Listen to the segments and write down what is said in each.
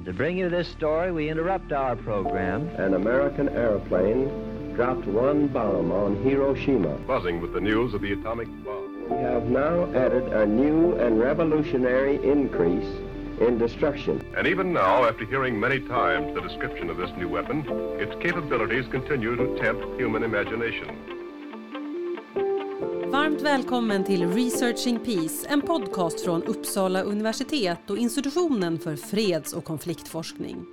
And to bring you this story, we interrupt our program. An American airplane dropped one bomb on Hiroshima. Buzzing with the news of the atomic bomb. We have now added a new and revolutionary increase in destruction. And even now, after hearing many times the description of this new weapon, its capabilities continue to tempt human imagination. Varmt välkommen till Researching Peace, en podcast från Uppsala universitet och institutionen för freds och konfliktforskning.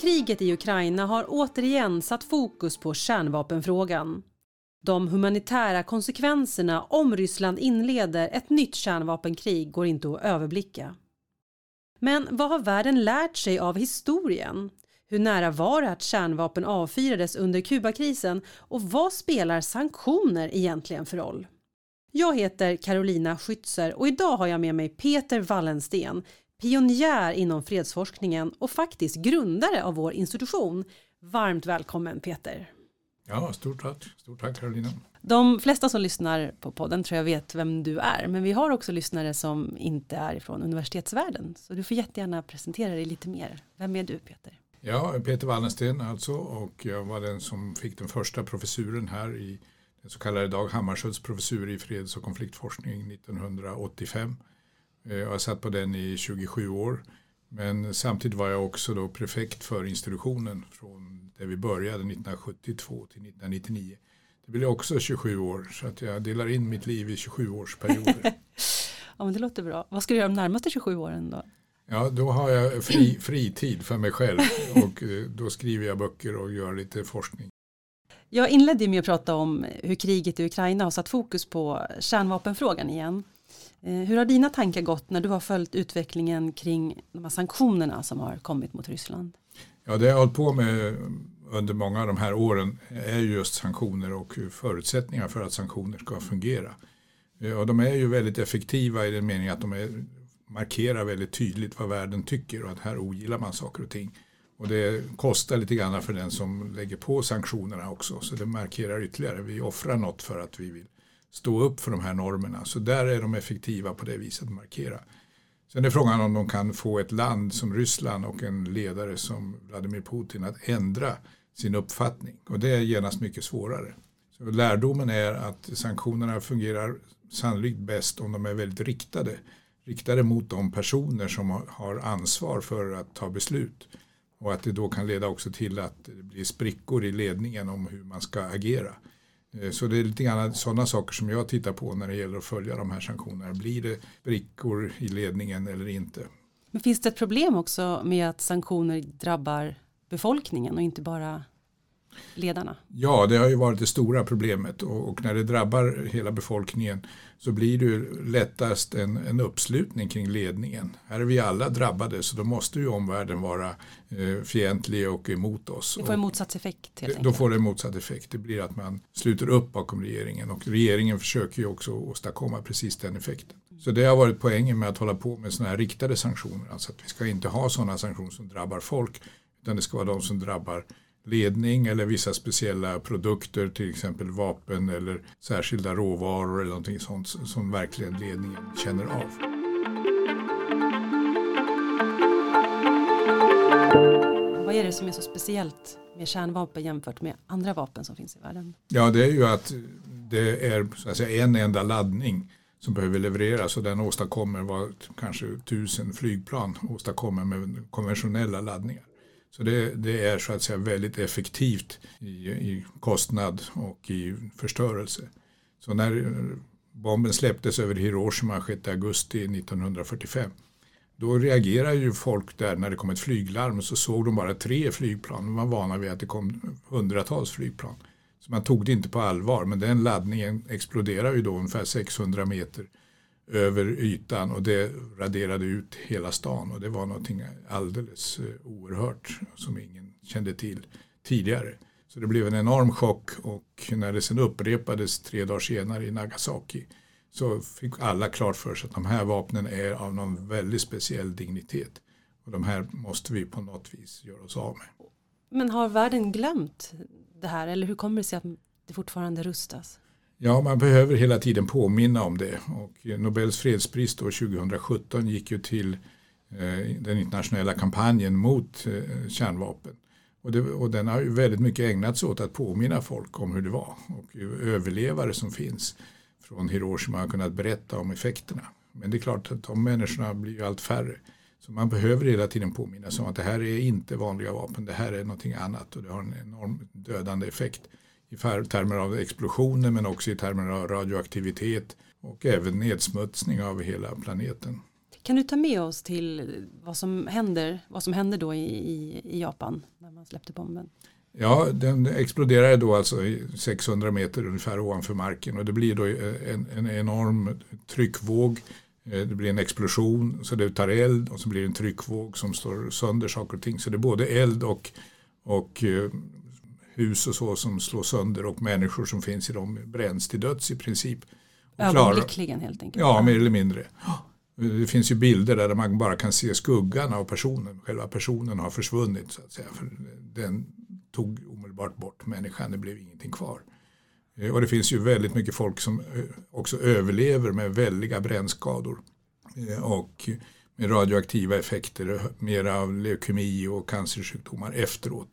Kriget i Ukraina har återigen satt fokus på kärnvapenfrågan. De humanitära konsekvenserna om Ryssland inleder ett nytt kärnvapenkrig går inte att överblicka. Men vad har världen lärt sig av historien? Hur nära var det att kärnvapen avfyrades under Kubakrisen och vad spelar sanktioner egentligen för roll? Jag heter Carolina Schützer och idag har jag med mig Peter Wallensten, pionjär inom fredsforskningen och faktiskt grundare av vår institution. Varmt välkommen Peter! Ja, stort tack, stort tack Carolina. De flesta som lyssnar på podden tror jag vet vem du är, men vi har också lyssnare som inte är från universitetsvärlden. Så du får jättegärna presentera dig lite mer. Vem är du Peter? Ja, Peter Wallensten alltså och jag var den som fick den första professuren här i den så kallade Dag Hammarskjölds professur i freds och konfliktforskning 1985. Eh, jag har satt på den i 27 år. Men samtidigt var jag också då prefekt för institutionen från där vi började 1972 till 1999. Det blir också 27 år så att jag delar in mitt liv i 27-årsperioder. ja men det låter bra. Vad ska du göra de närmaste 27 åren då? Ja, då har jag fri, fritid för mig själv och eh, då skriver jag böcker och gör lite forskning. Jag inledde med att prata om hur kriget i Ukraina har satt fokus på kärnvapenfrågan igen. Eh, hur har dina tankar gått när du har följt utvecklingen kring de här sanktionerna som har kommit mot Ryssland? Ja, det jag har hållit på med under många av de här åren är just sanktioner och förutsättningar för att sanktioner ska fungera. Eh, och de är ju väldigt effektiva i den meningen att de är, markerar väldigt tydligt vad världen tycker och att här ogillar man saker och ting. Och det kostar lite grann för den som lägger på sanktionerna också. Så det markerar ytterligare. Vi offrar något för att vi vill stå upp för de här normerna. Så där är de effektiva på det viset att markera. Sen är frågan om de kan få ett land som Ryssland och en ledare som Vladimir Putin att ändra sin uppfattning. Och det är genast mycket svårare. Så lärdomen är att sanktionerna fungerar sannolikt bäst om de är väldigt riktade. Riktade mot de personer som har ansvar för att ta beslut. Och att det då kan leda också till att det blir sprickor i ledningen om hur man ska agera. Eh, så det är lite grann sådana saker som jag tittar på när det gäller att följa de här sanktionerna. Blir det sprickor i ledningen eller inte? Men finns det ett problem också med att sanktioner drabbar befolkningen och inte bara ledarna? Ja, det har ju varit det stora problemet och, och när det drabbar hela befolkningen så blir det lättast en, en, uppslutning kring ledningen. Här är vi alla drabbade så då måste ju omvärlden vara eh, fientlig och emot oss. Det får en motsatt effekt. Helt då får det en motsatt effekt. Det blir att man sluter upp bakom regeringen och regeringen försöker ju också åstadkomma precis den effekten. Så det har varit poängen med att hålla på med sådana här riktade sanktioner. Alltså att vi ska inte ha sådana sanktioner som drabbar folk utan det ska vara de som drabbar ledning eller vissa speciella produkter, till exempel vapen eller särskilda råvaror eller någonting sånt som verkligen ledningen känner av. Vad är det som är så speciellt med kärnvapen jämfört med andra vapen som finns i världen? Ja, det är ju att det är så att säga, en enda laddning som behöver levereras och den åstadkommer vad kanske tusen flygplan åstadkommer med konventionella laddningar. Så det, det, är så att säga väldigt effektivt i, i, kostnad och i förstörelse. Så när bomben släpptes över Hiroshima 6 augusti 1945 då reagerade ju folk där när det kom ett flyglarm så såg de bara tre flygplan. De var vana vid att det kom hundratals flygplan. Så man tog det inte på allvar men den laddningen exploderade ju då ungefär 600 meter över ytan och det raderade ut hela stan och det var någonting alldeles eh, oerhört som ingen kände till tidigare. Så det blev en enorm chock och när det sen upprepades tre dagar senare i Nagasaki så fick alla klart för sig att de här vapnen är av någon väldigt speciell dignitet. Och de här måste vi på något vis göra oss av med. Men har världen glömt det här eller hur kommer det sig att det fortfarande rustas? Ja, man behöver hela tiden påminna om det. Och Nobels fredspris då 2017 gick ju till eh, den internationella kampanjen mot eh, kärnvapen. Och, det, och, den har ju väldigt mycket ägnats åt att påminna folk om hur det var. Och överlevare som finns från Hiroshima har kunnat berätta om effekterna. Men det är klart att de människorna blir ju allt färre. Så man behöver hela tiden påminnas om att det här är inte vanliga vapen, det här är någonting annat och det har en enorm dödande effekt i termer av explosioner men också i termer av radioaktivitet och även nedsmutsning av hela planeten. Kan du ta med oss till vad som händer, vad som händer då i, i, i Japan när man släppte bomben? Ja, den exploderade då alltså 600 meter ungefär ovanför marken och det blir då en, en enorm tryckvåg. Eh, det blir en explosion så det tar eld och så blir det en tryckvåg som slår sönder saker och ting. Så det är både eld och, och eh, hus och så som slås sönder och människor som finns i dem bränns till döds i princip. Ögonblickligen helt enkelt? Ja, mer eller mindre. Det finns ju bilder där man bara kan se skuggan av personen. Själva personen har försvunnit så att säga. För den tog omedelbart bort människan, det blev ingenting kvar. Eh, och det finns ju väldigt mycket folk som eh, också överlever med väldiga brännskador. Eh, och med radioaktiva effekter, mer av leukemi och cancersjukdomar efteråt.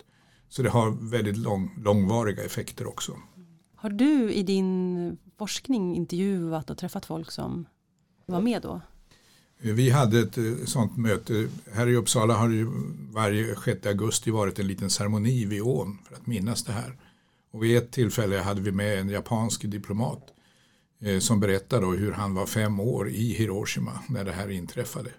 Så det har väldigt lång, långvariga effekter också. Har du i din forskning intervjuat och träffat folk som var med då? Vi hade ett sånt möte. Här i Uppsala har det ju varje 6 augusti varit en liten ceremoni vid ån för att minnas det här. Och vid ett tillfälle hade vi med en japansk diplomat eh, som berättade hur han var fem år i Hiroshima när det här inträffade.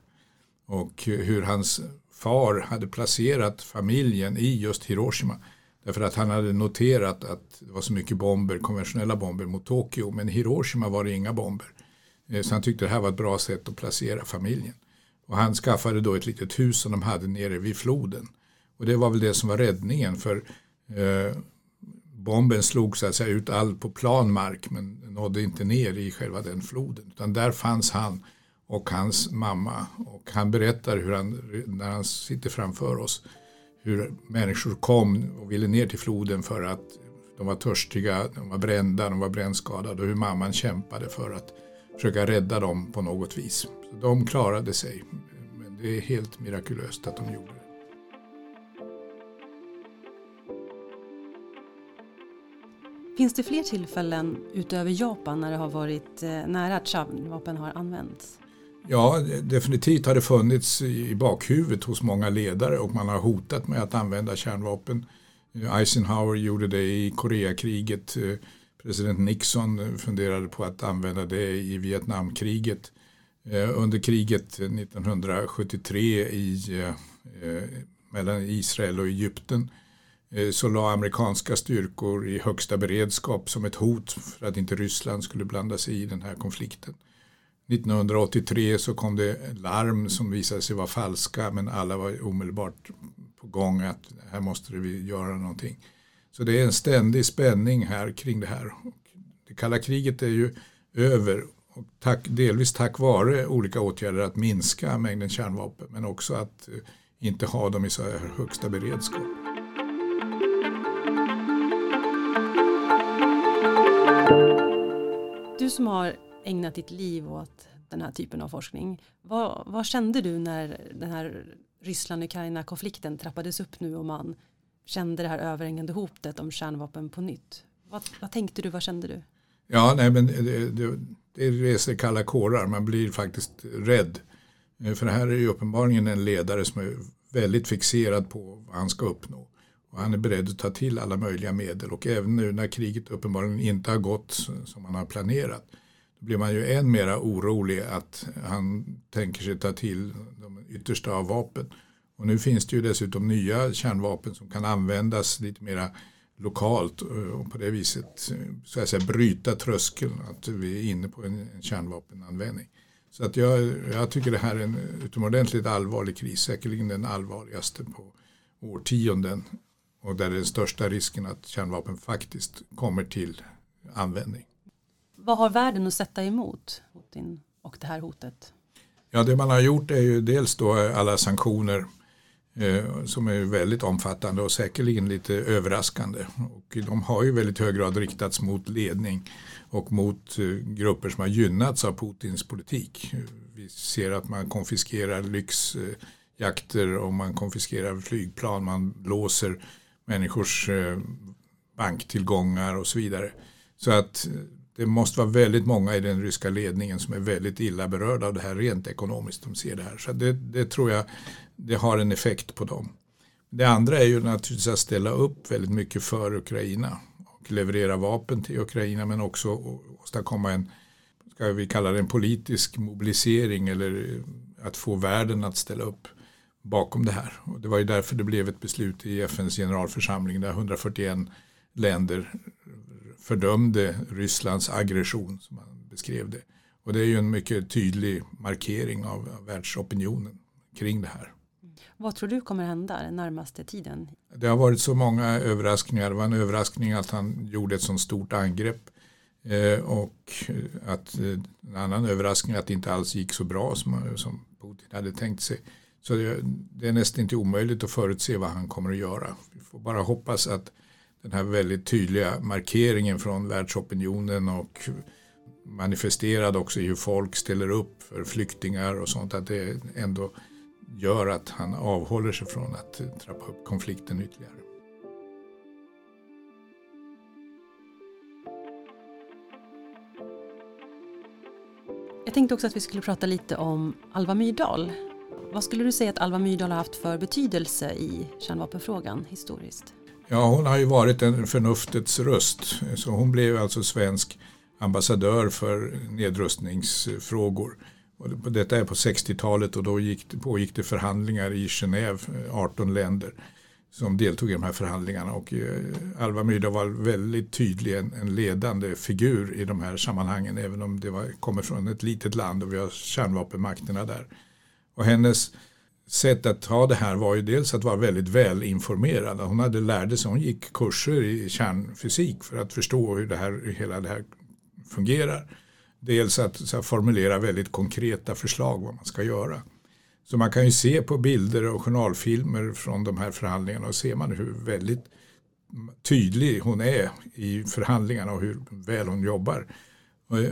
Och hur hans far hade placerat familjen i just Hiroshima. Därför att han hade noterat att det var så mycket bomber, konventionella bomber mot Tokyo. Men i Hiroshima var det inga bomber. Eh, så han tyckte det här var ett bra sätt att placera familjen. Och han skaffade då ett litet hus som de hade nere vid floden. Och det var väl det som var räddningen. För eh, bomben slog så att säga ut all på plan mark men nådde inte ner i själva den floden. Utan där fanns han och hans mamma. Och han berättar hur han, när han sitter framför oss, hur människor kom och ville ner till floden för att de var törstiga, de var brända, de var brännskadade och hur mamman kämpade för att försöka rädda dem på något vis. Så de klarade sig, men det är helt mirakulöst att de gjorde det. Finns det fler tillfällen utöver Japan när det har varit eh, nära att kärnvapen har använts? Ja, definitivt har det funnits i bakhuvudet hos många ledare och man har hotat med att använda kärnvapen. Eh, Eisenhower gjorde det i Koreakriget. Eh, president Nixon eh, funderade på att använda det i Vietnamkriget. Under kriget 1973 i, mellan Israel och Egypten så la amerikanska styrkor i högsta beredskap som ett hot för att inte Ryssland skulle blanda sig i den här konflikten. 1983 så kom det larm som visade sig vara falska men alla var omedelbart på gång att här måste vi göra någonting. Så det är en ständig spänning här kring det här. Det kalla kriget är ju över och tack, delvis tack vare olika åtgärder att minska mängden kärnvapen men också att eh, inte ha dem i så här högsta beredskap. Du som har ägnat ditt liv åt den här typen av forskning. Vad, vad kände du när den här Ryssland-Ukraina-konflikten trappades upp nu och man kände det här överhängande hotet om kärnvapen på nytt? Vad, vad tänkte du, vad kände du? Ja, nej, men det, det, det reser kalla kårar, man blir faktiskt rädd. Eh, för det här är ju uppenbarligen en ledare som är väldigt fixerad på vad han ska uppnå. Och han är beredd att ta till alla möjliga medel och även nu när kriget uppenbarligen inte har gått som man har planerat. Då blir man ju än mera orolig att han tänker sig ta till de yttersta av vapen. Och nu finns det ju dessutom nya kärnvapen som kan användas lite mera lokalt eh, och på det viset eh, så att säga, bryta tröskeln att vi är inne på en, kärnvapenanvändning. Så att jag, jag tycker det här är en utomordentligt allvarlig kris, säkerligen den allvarligaste på årtionden och där är den största risken att kärnvapen faktiskt kommer till användning. Vad har världen att sätta emot Putin och det här hotet? Ja, det man har gjort är ju dels då alla sanktioner eh, som är väldigt omfattande och säkerligen lite överraskande. Och de har ju väldigt hög grad riktats mot ledning och mot eh, grupper som har gynnats av Putins politik. vi ser att man konfiskerar lyxjakter och man konfiskerar flygplan, man låser människors eh, banktillgångar och så vidare. Så att eh, det måste vara väldigt många i den ryska ledningen som är väldigt illa berörda av det här rent ekonomiskt. De ser det här. Så det, det tror jag det har en effekt på dem. Det andra är ju naturligtvis att ställa upp väldigt mycket för Ukraina och leverera vapen till Ukraina men också åstadkomma en, ska vi kalla det en politisk mobilisering eller eh, att få världen att ställa upp bakom det här. Och det var ju därför det blev ett beslut i FNs generalförsamling där 141 länder fördömde Rysslands aggression som man beskrev det. Och det är ju en mycket tydlig markering av världsopinionen kring det här. Vad tror du kommer hända den närmaste tiden? Det har varit så många överraskningar. Det var en överraskning att han gjorde ett så stort angrepp. Eh, och att eh, en annan överraskning att det inte alls gick så bra som, som Putin hade tänkt sig. Så det, det är nästan inte omöjligt att förutse vad han kommer att göra. Vi får bara hoppas att den här väldigt tydliga markeringen från världsopinionen och manifesterad också i hur folk ställer upp för flyktingar och sånt att det ändå gör att han avhåller sig från att trappa upp konflikten ytterligare. Jag tänkte också att vi skulle prata lite om Alva Myrdal. Vad skulle du säga att Alva Myrdal har haft för betydelse i kärnvapenfrågan historiskt? Ja, hon har ju varit en förnuftets röst. Så hon blev alltså svensk ambassadör för nedrustningsfrågor. Och detta är på 60-talet och då gick det, pågick det förhandlingar i Genève, eh, 18 länder som deltog i de här förhandlingarna. Och eh, Alva Myrdal var väldigt tydlig en, en, ledande figur i de här sammanhangen även om det var, kommer från ett litet land och vi har kärnvapenmakterna där. Och hennes sätt att ta det här var ju dels att vara väldigt välinformerad. Hon hade lärde sig, hon gick kurser i kärnfysik för att förstå hur det här, hur hela det här fungerar. Dels att här, formulera väldigt konkreta förslag vad man ska göra. Så man kan ju se på bilder och journalfilmer från de här förhandlingarna och ser man hur väldigt tydlig hon är i förhandlingarna och hur väl hon jobbar.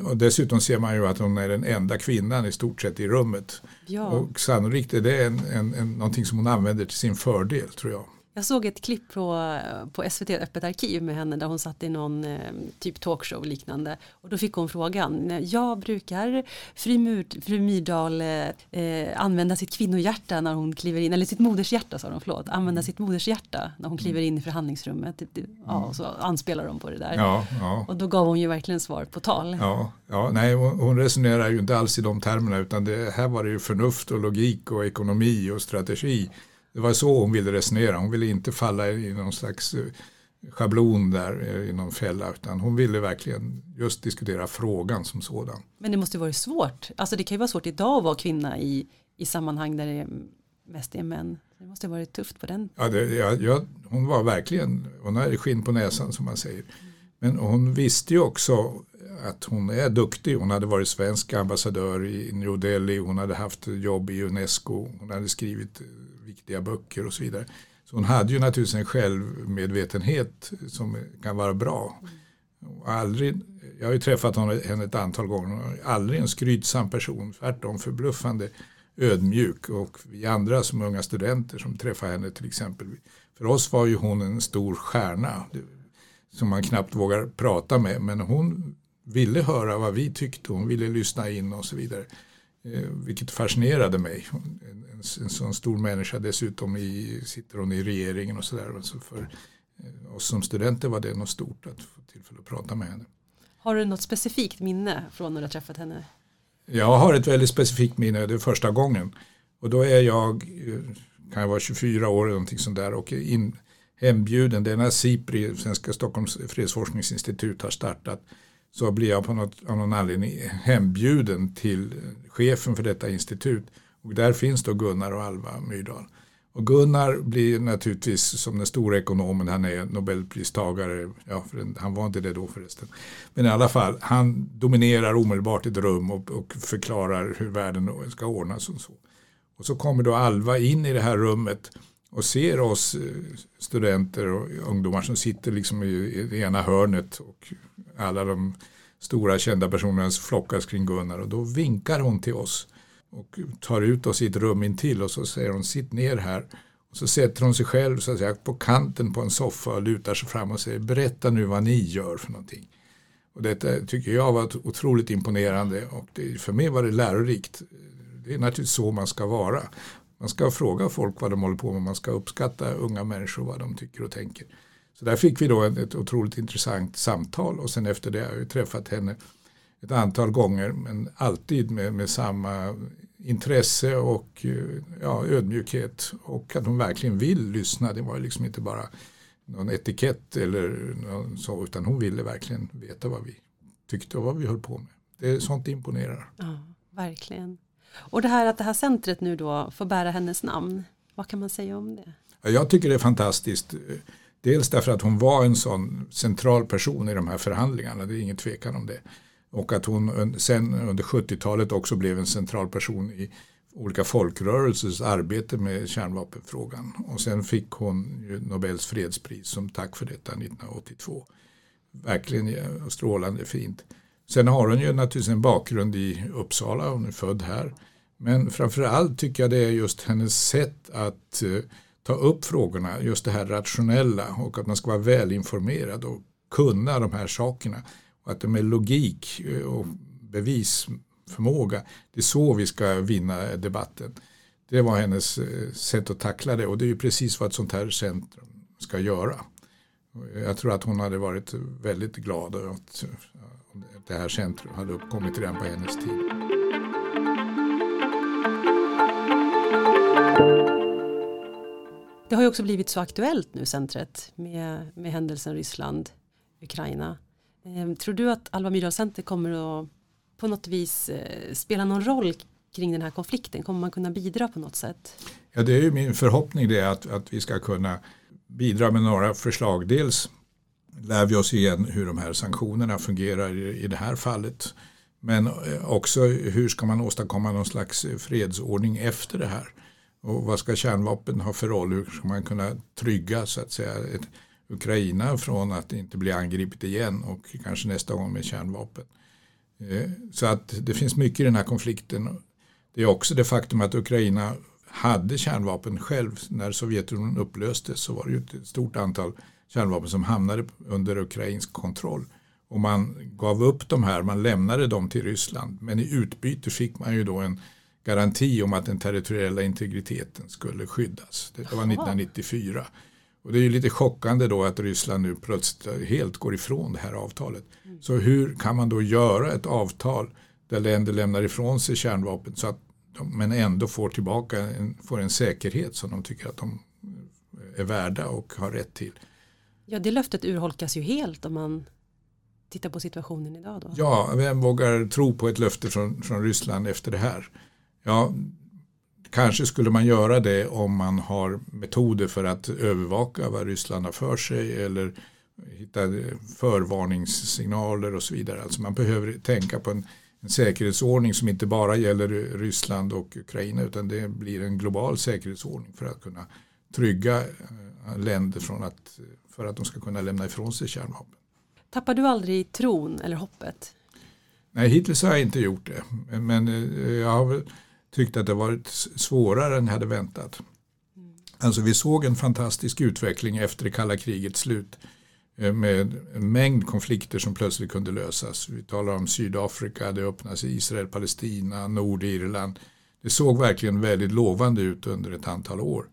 Och dessutom ser man ju att hon är den enda kvinnan i stort sett i rummet. Ja. Och sannolikt är det en, en, en, någonting som hon använder till sin fördel tror jag. Jag såg ett klipp på, på SVT Öppet arkiv med henne där hon satt i någon eh, typ talkshow liknande. Och då fick hon frågan, jag brukar fru, Myrdal eh, använda sitt kvinnohjärta när hon kliver in, eller sitt modershjärta sa de, förlåt, använda sitt modershjärta när hon kliver in i förhandlingsrummet. Ja, och så anspelar de på det där. Ja, ja. Och då gav hon ju verkligen svar på tal. Ja, ja nej, hon resonerar ju inte alls i de termerna utan det, här var det ju förnuft och logik och ekonomi och strategi det var så hon ville resonera. Hon ville inte falla i någon slags eh, schablon där eh, i någon fälla utan hon ville verkligen just diskutera frågan som sådan. Men det måste varit svårt. Alltså det kan ju vara svårt idag att vara kvinna i, i sammanhang där det mest är män. Det måste ha varit tufft på den. Ja, det, ja, ja hon var verkligen, hon hade skinn på näsan som man säger. Men hon visste ju också att hon är duktig. Hon hade varit svensk ambassadör i New Delhi, hon hade haft jobb i Unesco, hon hade skrivit viktiga böcker och så vidare. Så hon hade ju naturligtvis en självmedvetenhet som kan vara bra. Aldrig, jag har ju träffat henne ett antal gånger. Aldrig en skrytsam person. Tvärtom förbluffande ödmjuk. Och vi andra som unga studenter som träffade henne till exempel. För oss var ju hon en stor stjärna. Som man knappt vågar prata med. Men hon ville höra vad vi tyckte. Hon ville lyssna in och så vidare. Eh, vilket fascinerade mig. En, en, sån stor människa dessutom i, sitter hon i regeringen och sådär. Så för eh, oss som studenter var det något stort att få tillfälle att prata med henne. Har du något specifikt minne från när du har träffat henne? Jag har ett väldigt specifikt minne, det är första gången. Och då är jag, eh, kan jag vara 24 år eller någonting sånt där och in, hembjuden. Det är när SIPRI, Svenska Stockholms fredsforskningsinstitut har startat så blir jag på något, av någon anledning hembjuden till chefen för detta institut. Och där finns då Gunnar och Alva Myrdal. Och Gunnar blir naturligtvis som den stora ekonomen han är, nobelpristagare, ja, han var inte det då förresten. Men i alla fall, han dominerar omedelbart ett rum och, och förklarar hur världen ska ordnas och så. Och så kommer då Alva in i det här rummet och ser oss eh, studenter och ungdomar som sitter liksom i det ena hörnet och alla de stora kända personerna flockas kring Gunnar och då vinkar hon till oss. och tar ut oss i ett rum intill och så säger hon sitt ner här. Och så sätter hon sig själv så att säga, på kanten på en soffa och lutar sig fram och säger berätta nu vad ni gör för någonting. Och detta tycker jag var otroligt imponerande och det, för mig var det lärorikt. Det är naturligtvis så man ska vara. Man ska fråga folk vad de håller på med, man ska uppskatta unga människor vad de tycker och tänker. Så där fick vi då ett otroligt intressant samtal och sen efter det har jag träffat henne ett antal gånger men alltid med, med samma intresse och ja, ödmjukhet och att hon verkligen vill lyssna. Det var liksom inte bara någon etikett eller så utan hon ville verkligen veta vad vi tyckte och vad vi höll på med. Det är sånt imponerar. Ja, verkligen. Och det här att det här centret nu då får bära hennes namn. Vad kan man säga om det? Jag tycker det är fantastiskt. Dels därför att hon var en sån central person i de här förhandlingarna. Det är ingen tvekan om det. Och att hon sen under 70-talet också blev en central person i olika folkrörelsers arbete med kärnvapenfrågan. Och sen fick hon Nobels fredspris som tack för detta 1982. Verkligen strålande fint. Sen har hon ju naturligtvis en bakgrund i Uppsala, hon är född här. Men framförallt tycker jag det är just hennes sätt att eh, ta upp frågorna, just det här rationella och att man ska vara välinformerad och kunna de här sakerna. Och att det med logik eh, och bevisförmåga, det är så vi ska vinna debatten. Det var hennes eh, sätt att tackla det och det är ju precis vad ett sånt här centrum ska göra. Jag tror att hon hade varit väldigt glad att eh, det här centrum hade uppkommit redan på hennes tid. Ju också blivit så aktuellt nu centret med, med händelsen Ryssland, Ukraina. Eh, tror du att Alva Myrdal Center kommer att på något vis eh, spela någon roll kring den här konflikten? Kommer man kunna bidra på något sätt? Ja, det är ju min förhoppning det att, att vi ska kunna bidra med några förslag. Dels lär vi oss igen hur de här sanktionerna fungerar i det här fallet. Men eh, också hur ska man åstadkomma någon slags eh, fredsordning efter det här? Och vad ska kärnvapen ha för roll? Hur ska man kunna trygga så att säga ett Ukraina från att inte bli angripet igen och kanske nästa gång med kärnvapen? Eh, så att det finns mycket i den här konflikten. Det är också det faktum att Ukraina hade kärnvapen själv. När Sovjetunionen upplöstes så var det ju ett stort antal kärnvapen som hamnade under ukrainsk kontroll. Och man gav upp de här, man lämnade dem till Ryssland. Men i utbyte fick man ju då en garanti om att den territoriella integriteten skulle skyddas. Det var 1994. Och det är ju lite chockande då att Ryssland nu plötsligt helt går ifrån det här avtalet. Mm. Så hur kan man då göra ett avtal där länder lämnar ifrån sig kärnvapen så att de, men ändå får tillbaka en, får en säkerhet som de tycker att de är värda och har rätt till. Ja, det löftet urholkas ju helt om man tittar på situationen idag. Då. Ja, vem vågar tro på ett löfte från, från Ryssland efter det här? Ja, kanske skulle man göra det om man har metoder för att övervaka vad Ryssland har för sig eller hitta förvarningssignaler och så vidare. Alltså man behöver tänka på en, en säkerhetsordning som inte bara gäller Ryssland och Ukraina utan det blir en global säkerhetsordning för att kunna trygga eh, länder från att för att de ska kunna lämna ifrån sig kärnvapen. Tappar du aldrig tron eller hoppet? Nej, hittills har jag inte gjort det. Men eh, jag har tyckt att det varit svårare än jag hade väntat. Mm. Alltså vi såg en fantastisk utveckling efter det kalla krigets slut eh, med en mängd konflikter som plötsligt kunde lösas. Vi talar om Sydafrika, det öppnas i Israel, Palestina, Nordirland. Det såg verkligen väldigt lovande ut under ett antal år.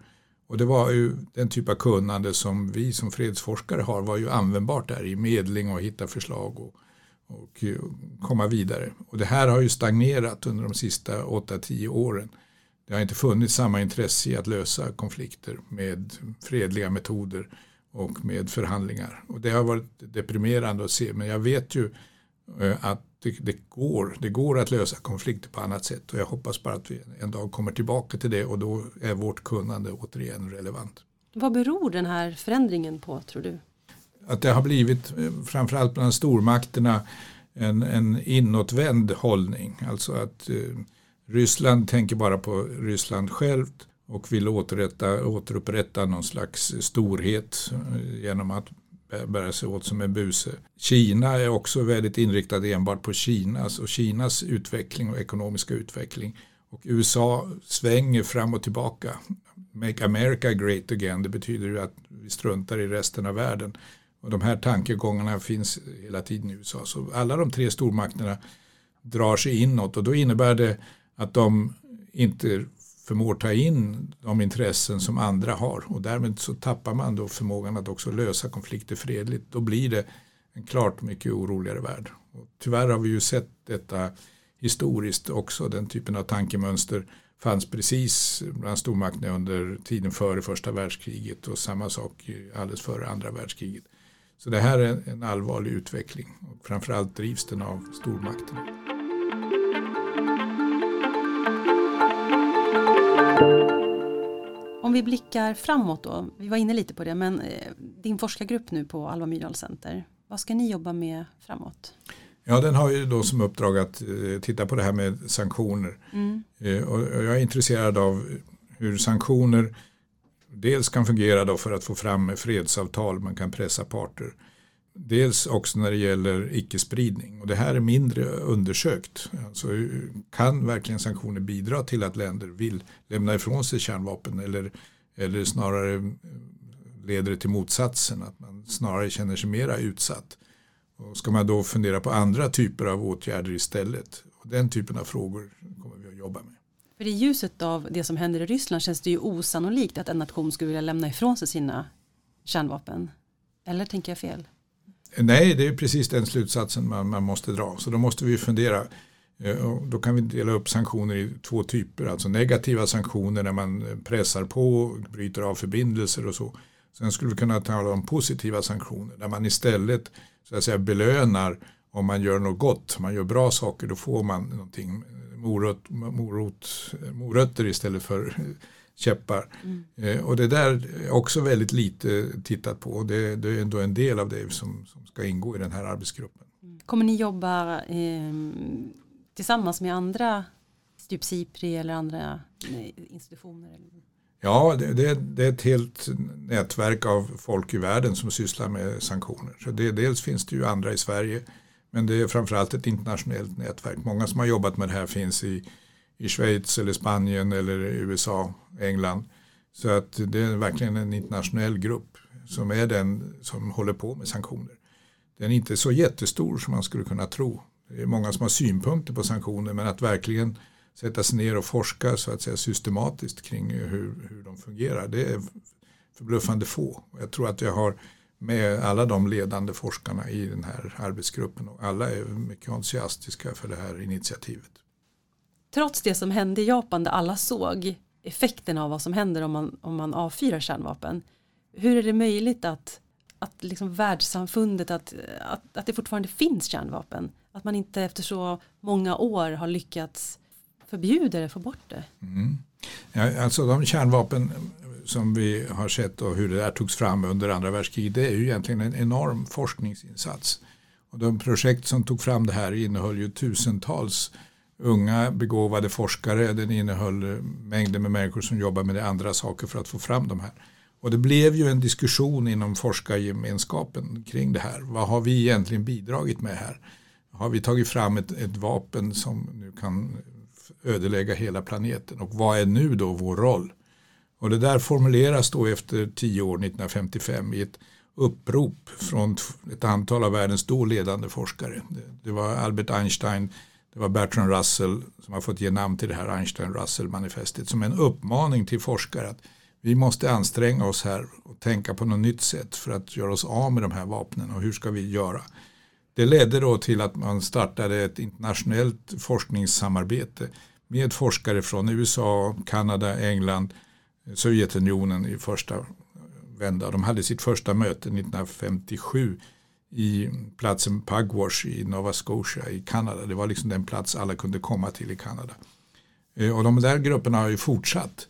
Och det var ju den typ av kunnande som vi som fredsforskare har var ju användbart där i medling och hitta förslag och, och eh, komma vidare. Och det här har ju stagnerat under de sista 8-10 åren. Det har inte funnits samma intresse i att lösa konflikter med fredliga metoder och med förhandlingar. Och det har varit deprimerande att se men jag vet ju eh, att det, det, går, det går att lösa konflikter på annat sätt och jag hoppas bara att vi en dag kommer tillbaka till det och då är vårt kunnande återigen relevant. Vad beror den här förändringen på tror du? Att det har blivit eh, framförallt bland stormakterna en, en inåtvänd hållning. Alltså att eh, Ryssland tänker bara på Ryssland självt och vill återupprätta, återupprätta någon slags storhet eh, genom att bära sig åt som en buse. Kina är också väldigt inriktad enbart på Kinas och Kinas utveckling och ekonomiska utveckling Och USA svänger fram och tillbaka. Make America great again, det betyder ju att vi struntar i resten av världen. Och de här tankegångarna finns hela tiden i USA. Så alla de tre stormakterna drar sig inåt och då innebär det att de inte förmår ta in de intressen som andra har och därmed så tappar man då förmågan att också lösa konflikter fredligt. Då blir det en klart mycket oroligare värld. Och tyvärr har vi ju sett detta historiskt också, den typen av tankemönster fanns precis bland stormakterna under tiden före första världskriget och samma sak alldeles före andra världskriget. Så det här är en allvarlig utveckling och framförallt drivs den av stormakterna. Om vi blickar framåt då, vi var inne lite på det, men eh, din forskargrupp nu på Alva Myrdal Center, vad ska ni jobba med framåt? Ja, den har ju då som uppdrag att eh, titta på det här med sanktioner. Mm. Eh, och jag är intresserad av hur sanktioner dels kan fungera då för att få fram fredsavtal, man kan pressa parter. Dels också när det gäller icke-spridning och det här är mindre undersökt. Alltså, kan verkligen sanktioner bidra till att länder vill lämna ifrån sig kärnvapen eller, eller snarare leder det till motsatsen, att man snarare känner sig mera utsatt. Och ska man då fundera på andra typer av åtgärder istället? Och den typen av frågor kommer vi att jobba med. För i ljuset av det som händer i Ryssland känns det ju osannolikt att en nation skulle vilja lämna ifrån sig sina kärnvapen. Eller tänker jag fel? Nej, det är precis den slutsatsen man, man måste dra. Så då måste vi fundera. Eh, då kan vi dela upp sanktioner i två typer. Alltså negativa sanktioner när man eh, pressar på, bryter av förbindelser och så. Sen skulle vi kunna tala om positiva sanktioner där man istället så att säga, belönar om man gör något gott. Man gör bra saker då får man någonting. Morot, morot, morötter istället för käppar. Mm. Eh, och det där är också väldigt lite tittat på. Det, det, är ändå en del av det som, som ska ingå i den här arbetsgruppen. Mm. Kommer ni jobba eh, tillsammans med andra, typ SIPRI eller andra institutioner? Ja, det, det, det, är ett helt nätverk av folk i världen som sysslar med sanktioner. Så det, dels finns det ju andra i Sverige men det är framförallt ett internationellt nätverk. Många som har jobbat med det här finns i i Schweiz eller Spanien eller USA, England. Så att det är verkligen en internationell grupp som är den som håller på med sanktioner. Den är inte så jättestor som man skulle kunna tro. Det är många som har synpunkter på sanktioner men att verkligen sätta sig ner och forska så att säga systematiskt kring hur, hur de fungerar det är förbluffande få. Jag tror att jag har med alla de ledande forskarna i den här arbetsgruppen och alla är mycket entusiastiska för det här initiativet trots det som hände i Japan där alla såg effekten av vad som händer om man, om man avfyrar kärnvapen. Hur är det möjligt att, att liksom världssamfundet, att, att, att det fortfarande finns kärnvapen? Att man inte efter så många år har lyckats förbjuda det, få bort det? Mm. Ja, alltså de kärnvapen som vi har sett och hur det där togs fram under andra världskriget det är ju egentligen en enorm forskningsinsats. Och de projekt som tog fram det här innehöll ju tusentals unga begåvade forskare. Den innehöll mängder med människor som jobbar med andra saker för att få fram de här. Och det blev ju en diskussion inom forskargemenskapen kring det här. Vad har vi egentligen bidragit med här? Har vi tagit fram ett, ett vapen som nu kan ödelägga hela planeten? Och vad är nu då vår roll? Och det där formuleras då efter tio år, 1955, i ett upprop från ett antal av världens då ledande forskare. Det var Albert Einstein, det var Bertrand Russell som har fått ge namn till det här Einstein-Russell-manifestet som en uppmaning till forskare att vi måste anstränga oss här och tänka på något nytt sätt för att göra oss av med de här vapnen och hur ska vi göra? Det ledde då till att man startade ett internationellt forskningssamarbete med forskare från USA, Kanada, England, Sovjetunionen i första vända. De hade sitt första möte 1957 i platsen Pugwash i Nova Scotia i Kanada. Det var liksom den plats alla kunde komma till i Kanada. Eh, och de där grupperna har ju fortsatt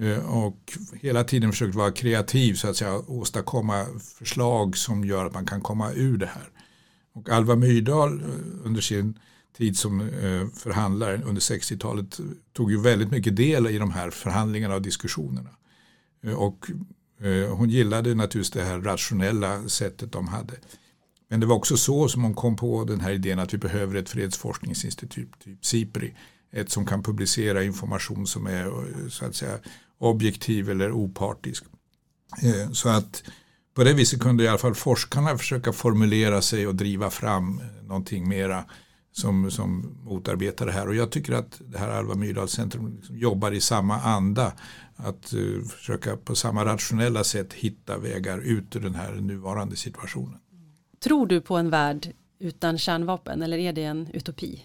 eh, och hela tiden försökt vara kreativ så att säga åstadkomma förslag som gör att man kan komma ur det här. Och Alva Myrdal eh, under sin tid som eh, förhandlare under 60-talet tog ju väldigt mycket del i de här förhandlingarna och diskussionerna. Eh, och eh, hon gillade naturligtvis det här rationella sättet de hade. Men det var också så som hon kom på den här idén att vi behöver ett fredsforskningsinstitut, typ SIPRI. ett som kan publicera information som är så att säga objektiv eller opartisk. Så att på det viset kunde i alla fall forskarna försöka formulera sig och driva fram någonting mera som, som motarbetar det här. Och jag tycker att det här Alva Myrdal Centrum liksom jobbar i samma anda. Att uh, försöka på samma rationella sätt hitta vägar ut ur den här nuvarande situationen. Tror du på en värld utan kärnvapen eller är det en utopi?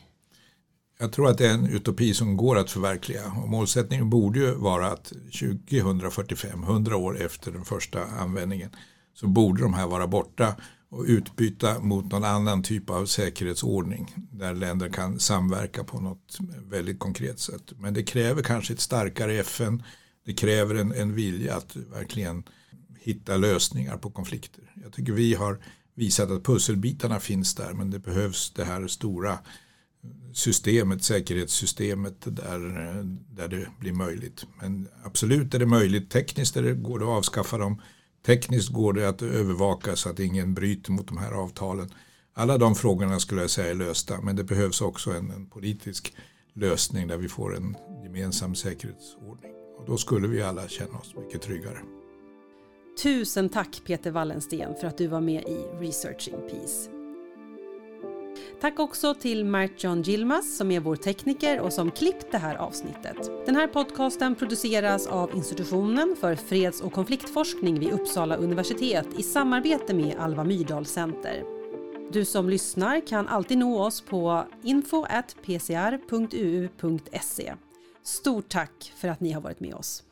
Jag tror att det är en utopi som går att förverkliga. Och målsättningen borde ju vara att 2045, 100 år efter den första användningen, så borde de här vara borta och utbyta mot någon annan typ av säkerhetsordning där länder kan samverka på något väldigt konkret sätt. Men det kräver kanske ett starkare FN. Det kräver en, en vilja att verkligen hitta lösningar på konflikter. Jag tycker vi har visat att pusselbitarna finns där men det behövs det här stora systemet, säkerhetssystemet där, där det blir möjligt. Men absolut är det möjligt, tekniskt är det, går det att avskaffa dem Tekniskt går det att övervaka så att ingen bryter mot de här avtalen. Alla de frågorna skulle jag säga är lösta men det behövs också en, en politisk lösning där vi får en gemensam säkerhetsordning. Och då skulle vi alla känna oss mycket tryggare. Tusen tack Peter Wallensten för att du var med i Researching Peace. Tack också till Mert John Gilmas som är vår tekniker och som klippt det här avsnittet. Den här podcasten produceras av Institutionen för freds och konfliktforskning vid Uppsala universitet i samarbete med Alva Myrdal Center. Du som lyssnar kan alltid nå oss på info.pcr.uu.se. Stort tack för att ni har varit med oss.